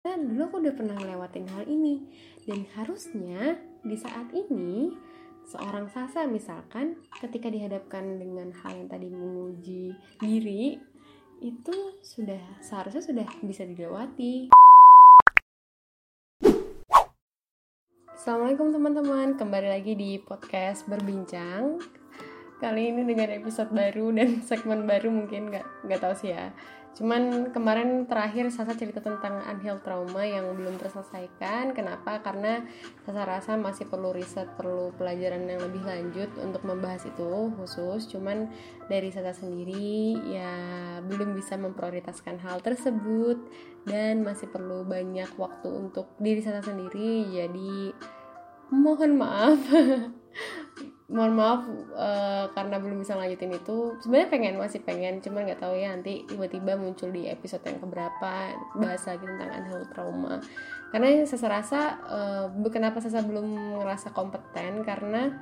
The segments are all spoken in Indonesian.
Dan dulu aku udah pernah ngelewatin hal ini dan harusnya di saat ini seorang Sasa misalkan ketika dihadapkan dengan hal yang tadi menguji diri itu sudah seharusnya sudah bisa dilewati. Assalamualaikum teman-teman, kembali lagi di podcast berbincang. Kali ini dengan episode baru dan segmen baru mungkin nggak nggak tahu sih ya Cuman kemarin terakhir Sasa cerita tentang unhealed trauma yang belum terselesaikan. Kenapa? Karena Sasa rasa masih perlu riset, perlu pelajaran yang lebih lanjut untuk membahas itu khusus. Cuman dari Sasa sendiri ya belum bisa memprioritaskan hal tersebut dan masih perlu banyak waktu untuk diri Sasa sendiri. Jadi mohon maaf mohon maaf uh, karena belum bisa lanjutin itu. Sebenarnya pengen masih pengen cuman nggak tahu ya nanti tiba-tiba muncul di episode yang keberapa bahas lagi tentang unhealed trauma. Karena saya rasa uh, kenapa saya belum ngerasa kompeten? Karena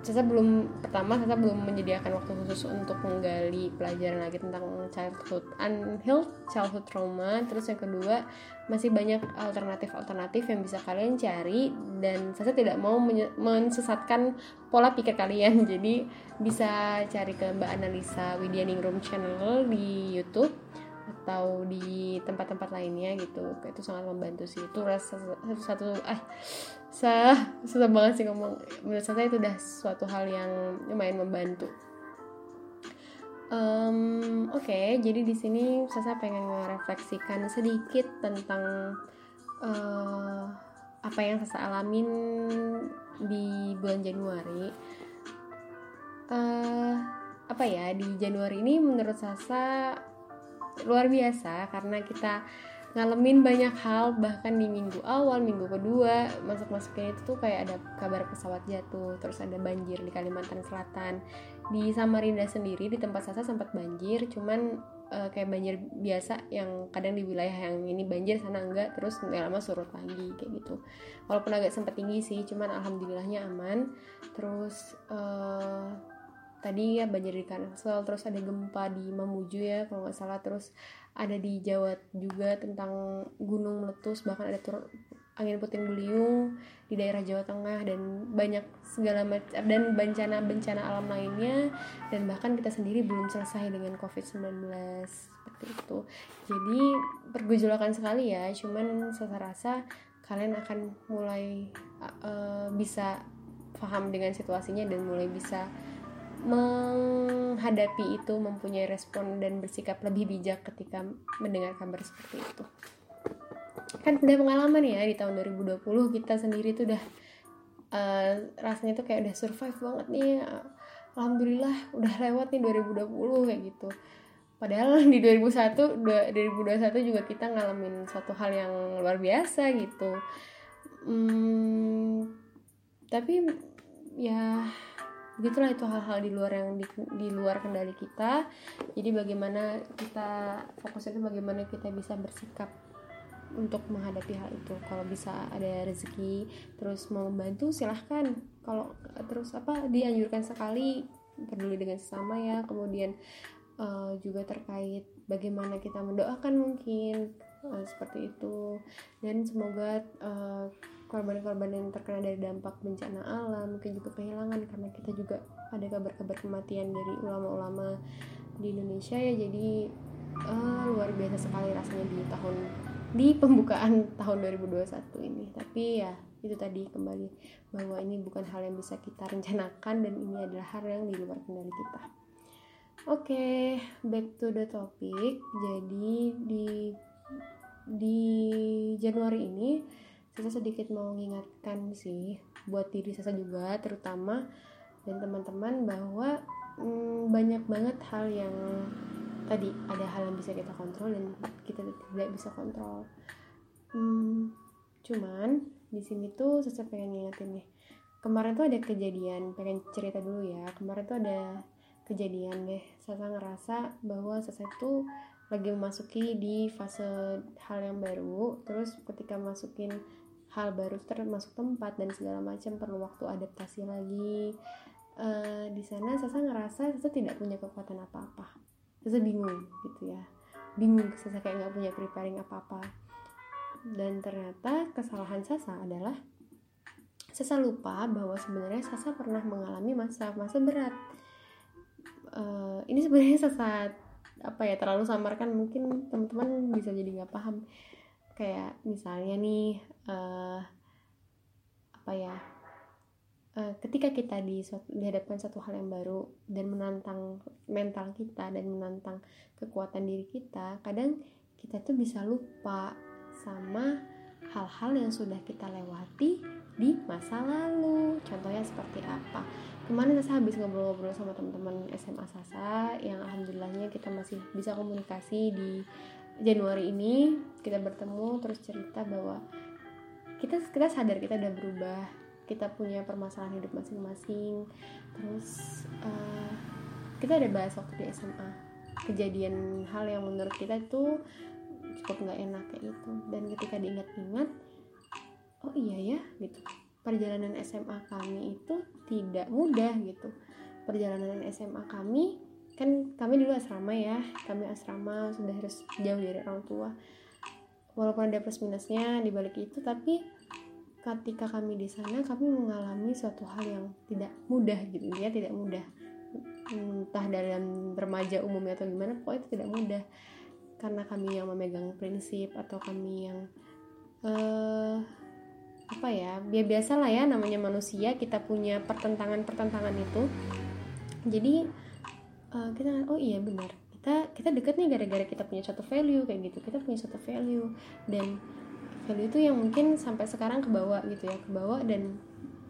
saya belum pertama saya belum menyediakan waktu khusus untuk menggali pelajaran lagi tentang childhood unhealed childhood trauma. Terus yang kedua masih banyak alternatif-alternatif yang bisa kalian cari. Dan saya tidak mau mensesatkan pola pikir kalian. Jadi bisa cari ke Mbak Analisa Widya Ningrum channel di YouTube atau di tempat-tempat lainnya gitu. Itu sangat membantu sih. Itu satu satu ah sah susah banget sih ngomong. Menurut saya itu udah suatu hal yang lumayan membantu. Um, oke okay, jadi di sini saya pengen merefleksikan sedikit tentang uh, apa yang saya alamin di bulan Januari. Uh, apa ya di Januari ini menurut saya luar biasa karena kita ngalamin banyak hal bahkan di minggu awal minggu kedua masuk masuknya itu tuh kayak ada kabar pesawat jatuh terus ada banjir di Kalimantan Selatan. Di Samarinda sendiri di tempat saya sempat banjir cuman uh, kayak banjir biasa yang kadang di wilayah yang ini banjir sana enggak terus nggak lama surut lagi kayak gitu. Walaupun agak sempat tinggi sih cuman alhamdulillahnya aman. Terus uh, tadi ya banjir di Kansel terus ada gempa di Mamuju ya kalau nggak salah. Terus ada di Jawa juga tentang gunung meletus bahkan ada tur angin puting beliung di daerah Jawa Tengah dan banyak segala macam dan bencana-bencana alam lainnya. Dan bahkan kita sendiri belum selesai dengan COVID-19 seperti itu. Jadi pergejolakan sekali ya cuman saya rasa kalian akan mulai uh, bisa paham dengan situasinya dan mulai bisa menghadapi itu mempunyai respon dan bersikap lebih bijak ketika mendengar kabar seperti itu. Kan udah pengalaman ya di tahun 2020 kita sendiri tuh udah uh, rasanya tuh kayak udah survive banget nih alhamdulillah udah lewat nih 2020 kayak gitu. Padahal di 2001 2021 juga kita ngalamin suatu hal yang luar biasa gitu. Hmm, tapi ya begitulah itu hal-hal di luar yang di, di luar kendali kita. Jadi bagaimana kita fokusnya itu bagaimana kita bisa bersikap untuk menghadapi hal itu. Kalau bisa ada rezeki terus mau membantu silahkan. Kalau terus apa dianjurkan sekali peduli dengan sesama ya. Kemudian uh, juga terkait bagaimana kita mendoakan mungkin uh, seperti itu. Dan semoga uh, korban-korban yang terkena dari dampak bencana alam mungkin juga kehilangan karena kita juga ada kabar-kabar kematian dari ulama-ulama di Indonesia ya. Jadi uh, luar biasa sekali rasanya di tahun di pembukaan tahun 2021 ini. Tapi ya itu tadi kembali bahwa ini bukan hal yang bisa kita rencanakan dan ini adalah hal yang di luar kendali kita. Oke okay, back to the topic. Jadi di di Januari ini saya sedikit mau mengingatkan sih buat diri saya juga terutama dan teman-teman bahwa hmm, banyak banget hal yang tadi ada hal yang bisa kita kontrol dan kita tidak bisa kontrol. Hmm, cuman di sini tuh saya pengen ngingetin nih kemarin tuh ada kejadian pengen cerita dulu ya. Kemarin tuh ada kejadian deh saya ngerasa bahwa saya tuh lagi memasuki di fase hal yang baru terus ketika masukin hal baru termasuk tempat dan segala macam perlu waktu adaptasi lagi. Uh, di sana Sasa ngerasa Sasa tidak punya kekuatan apa-apa. Sasa bingung gitu ya. Bingung Sasa kayak nggak punya preparing apa-apa. Dan ternyata kesalahan Sasa adalah Sasa lupa bahwa sebenarnya Sasa pernah mengalami masa-masa berat. Uh, ini sebenarnya Sasa apa ya terlalu samarkan mungkin teman-teman bisa jadi nggak paham kayak misalnya nih uh, apa ya uh, ketika kita di dihadapkan satu hal yang baru dan menantang mental kita dan menantang kekuatan diri kita kadang kita tuh bisa lupa sama hal-hal yang sudah kita lewati di masa lalu. Contohnya seperti apa? Kemarin saya habis ngobrol-ngobrol sama teman-teman SMA Sasa yang alhamdulillahnya kita masih bisa komunikasi di Januari ini kita bertemu terus cerita bahwa kita kita sadar kita udah berubah kita punya permasalahan hidup masing-masing terus uh, kita ada bahas waktu di SMA kejadian hal yang menurut kita itu cukup nggak enak kayak gitu. Dan ketika diingat-ingat oh iya ya gitu. Perjalanan SMA kami itu tidak mudah gitu. Perjalanan SMA kami kan kami dulu asrama ya kami asrama sudah harus jauh dari orang tua. Walaupun ada plus minusnya di balik itu tapi ketika kami di sana kami mengalami suatu hal yang tidak mudah gitu ya tidak mudah. Entah dalam remaja umumnya atau gimana pokoknya itu tidak mudah. Karena kami yang memegang prinsip atau kami yang uh, apa ya biar biasa lah ya namanya manusia kita punya pertentangan pertentangan itu. Jadi uh, kita oh iya benar. Kita kita deket nih gara-gara kita punya suatu value kayak gitu. Kita punya suatu value. Dan value itu yang mungkin sampai sekarang kebawa gitu ya kebawa dan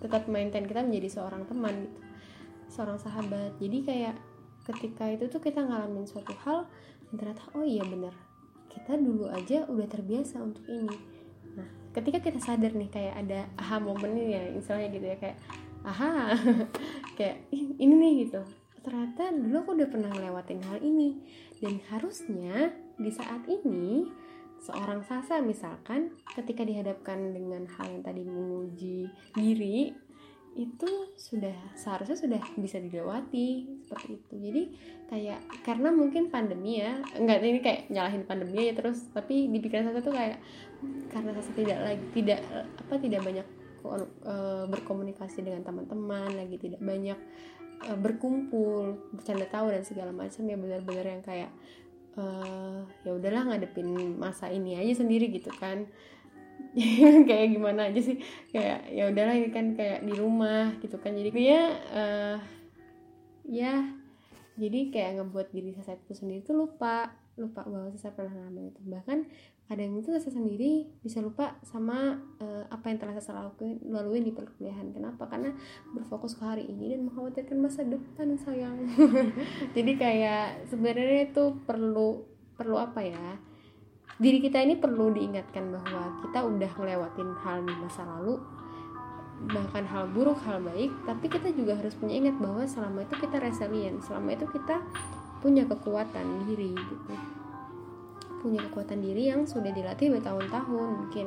tetap maintain kita menjadi seorang teman gitu seorang sahabat. Jadi kayak ketika itu tuh kita ngalamin suatu hal dan ternyata oh iya benar. Kita dulu aja udah terbiasa untuk ini. Nah ketika kita sadar nih kayak ada aha momen ya misalnya gitu ya kayak aha. Kayak ini nih gitu ternyata dulu aku udah pernah ngelewatin hal ini. Dan harusnya di saat ini seorang Sasa misalkan ketika dihadapkan dengan hal yang tadi menguji diri itu sudah seharusnya sudah bisa dilewati seperti itu. Jadi kayak karena mungkin pandemi ya enggak ini kayak nyalahin pandemi ya terus tapi di pikiran saya tuh kayak karena saya tidak lagi tidak apa tidak banyak uh, berkomunikasi dengan teman-teman lagi tidak banyak uh, berkumpul bercanda tahu dan segala macam ya benar-benar yang kayak uh, ya udahlah ngadepin masa ini aja sendiri gitu kan. Kayak gimana aja sih? Kayak ya udahlah ini kan kayak di rumah gitu kan. Jadi ya uh, ya jadi kayak ngebuat diri saya itu sendiri tuh lupa lupa bahwa saya pernah ngalamin itu. Bahkan kadang itu saya sendiri bisa lupa sama uh, apa yang telah saya lalui di perkuliahan. Kenapa? Karena berfokus ke hari ini dan mengkhawatirkan masa depan sayang. Jadi kayak sebenarnya itu perlu perlu apa ya? Diri kita ini perlu diingatkan bahwa kita udah ngelewatin hal di masa lalu bahkan hal buruk hal baik tapi kita juga harus punya ingat bahwa selama itu kita resilient selama itu kita punya kekuatan diri gitu punya kekuatan diri yang sudah dilatih bertahun-tahun mungkin.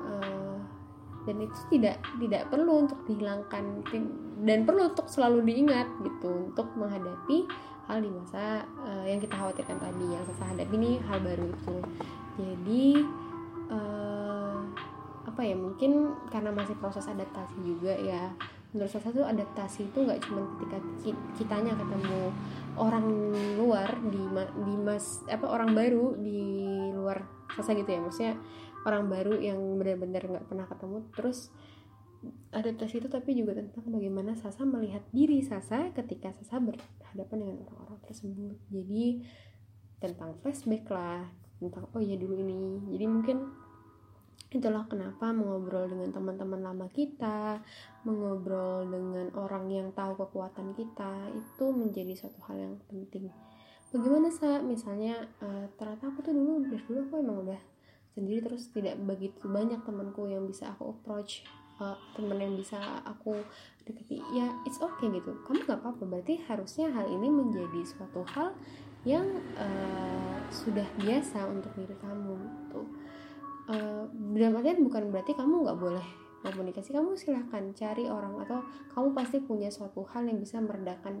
Uh, dan itu tidak tidak perlu untuk dihilangkan dan perlu untuk selalu diingat gitu untuk menghadapi hal di masa uh, yang kita khawatirkan tadi yang saya hadapi ini hal baru itu. Jadi uh, apa ya mungkin karena masih proses adaptasi juga ya menurut saya tuh adaptasi itu nggak cuma ketika kitanya ketemu orang luar di di mas apa orang baru di luar Sasa gitu ya. Maksudnya orang baru yang benar-benar nggak pernah ketemu. Terus adaptasi itu tapi juga tentang bagaimana Sasa melihat diri Sasa ketika Sasa berhadapan dengan orang-orang tersebut. Jadi tentang flashback lah tentang oh ya dulu ini. Jadi mungkin itulah kenapa mengobrol dengan teman-teman lama kita, mengobrol dengan orang yang tahu kekuatan kita itu menjadi suatu hal yang penting. Bagaimana sa? Misalnya uh, ternyata aku tuh dulu dari dulu aku emang udah sendiri terus tidak begitu banyak temanku yang bisa aku approach uh, teman yang bisa aku deketi. Ya it's okay gitu. Kamu nggak apa-apa berarti harusnya hal ini menjadi suatu hal yang uh, sudah biasa untuk diri kamu tuh uh, dalam artian bukan berarti kamu nggak boleh komunikasi. Kamu silahkan cari orang atau kamu pasti punya suatu hal yang bisa meredakan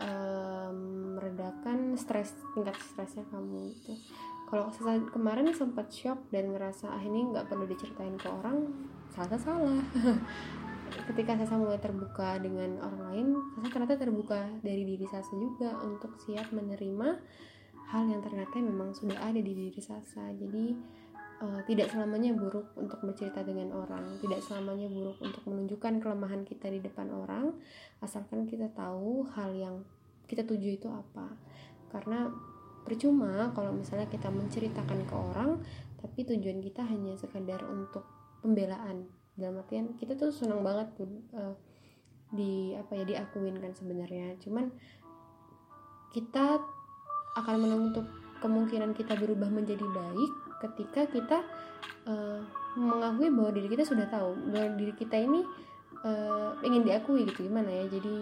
um, meredakan stres tingkat stresnya kamu itu kalau kemarin sempat shock dan ngerasa ah ini nggak perlu diceritain ke orang Sasa salah. Ketika Sasa mulai terbuka dengan orang lain Sasa ternyata terbuka dari diri Sasa juga untuk siap menerima hal yang ternyata memang sudah ada di diri Sasa jadi uh, tidak selamanya buruk untuk bercerita dengan orang tidak selamanya buruk untuk menunjukkan kelemahan kita di depan orang asalkan kita tahu hal yang kita tuju itu apa. Karena percuma kalau misalnya kita menceritakan ke orang tapi tujuan kita hanya sekedar untuk pembelaan. Dalam artian kita tuh senang banget tuh uh, di apa ya diakuin kan sebenarnya. Cuman kita akan menutup kemungkinan kita berubah menjadi baik ketika kita uh, mengakui bahwa diri kita sudah tahu bahwa diri kita ini uh, ingin diakui gitu gimana ya? Jadi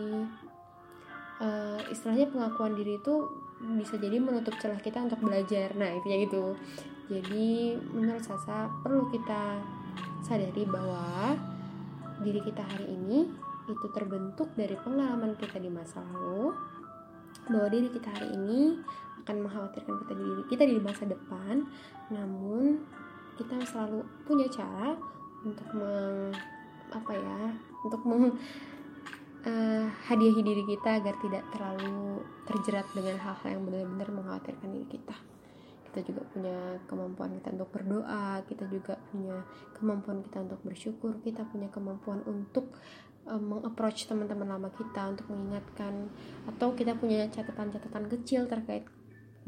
uh, istilahnya pengakuan diri itu bisa jadi menutup celah kita untuk belajar. Nah itu ya gitu. Jadi menurut Sasa perlu kita sadari bahwa diri kita hari ini itu terbentuk dari pengalaman kita di masa lalu bahwa diri kita hari ini akan mengkhawatirkan kita di diri kita di masa depan. Namun kita selalu punya cara untuk meng apa ya untuk meng uh, hadiahi diri kita agar tidak terlalu terjerat dengan hal-hal yang benar-benar mengkhawatirkan diri kita. Kita juga punya kemampuan kita untuk berdoa kita juga punya kemampuan kita untuk bersyukur kita punya kemampuan untuk um, mengapproach teman-teman lama kita untuk mengingatkan atau kita punya catatan-catatan kecil terkait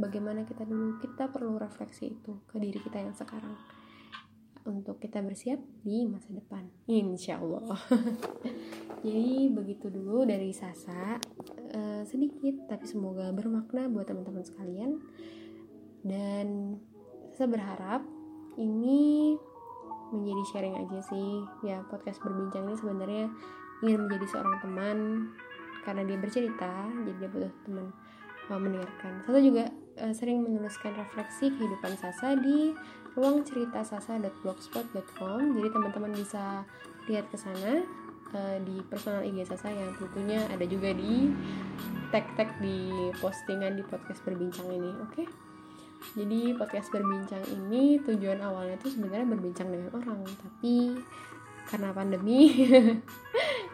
bagaimana kita dulu kita perlu refleksi itu ke diri kita yang sekarang untuk kita bersiap di masa depan. Insya Allah jadi begitu dulu dari Sasa uh, sedikit tapi semoga bermakna buat teman-teman sekalian. Dan saya berharap ini menjadi sharing aja sih ya podcast berbincang ini sebenarnya ingin menjadi seorang teman karena dia bercerita jadi dia butuh teman uh, mendengarkan Sasa juga uh, sering menuliskan refleksi kehidupan Sasa di ruang cerita sasa.blogspot.com jadi teman-teman bisa lihat ke sana uh, di personal IG Sasa yang tentunya ada juga di tag-tag di postingan di podcast berbincang ini oke okay? jadi podcast berbincang ini tujuan awalnya tuh sebenarnya berbincang dengan orang tapi karena pandemi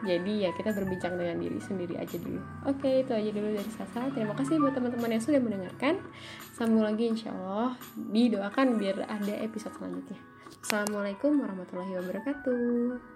jadi ya kita berbincang dengan diri sendiri aja dulu. Oke itu aja dulu dari Sasa terima kasih buat teman-teman yang sudah mendengarkan. Sambung lagi insya Allah didoakan biar ada episode selanjutnya. Assalamualaikum warahmatullahi wabarakatuh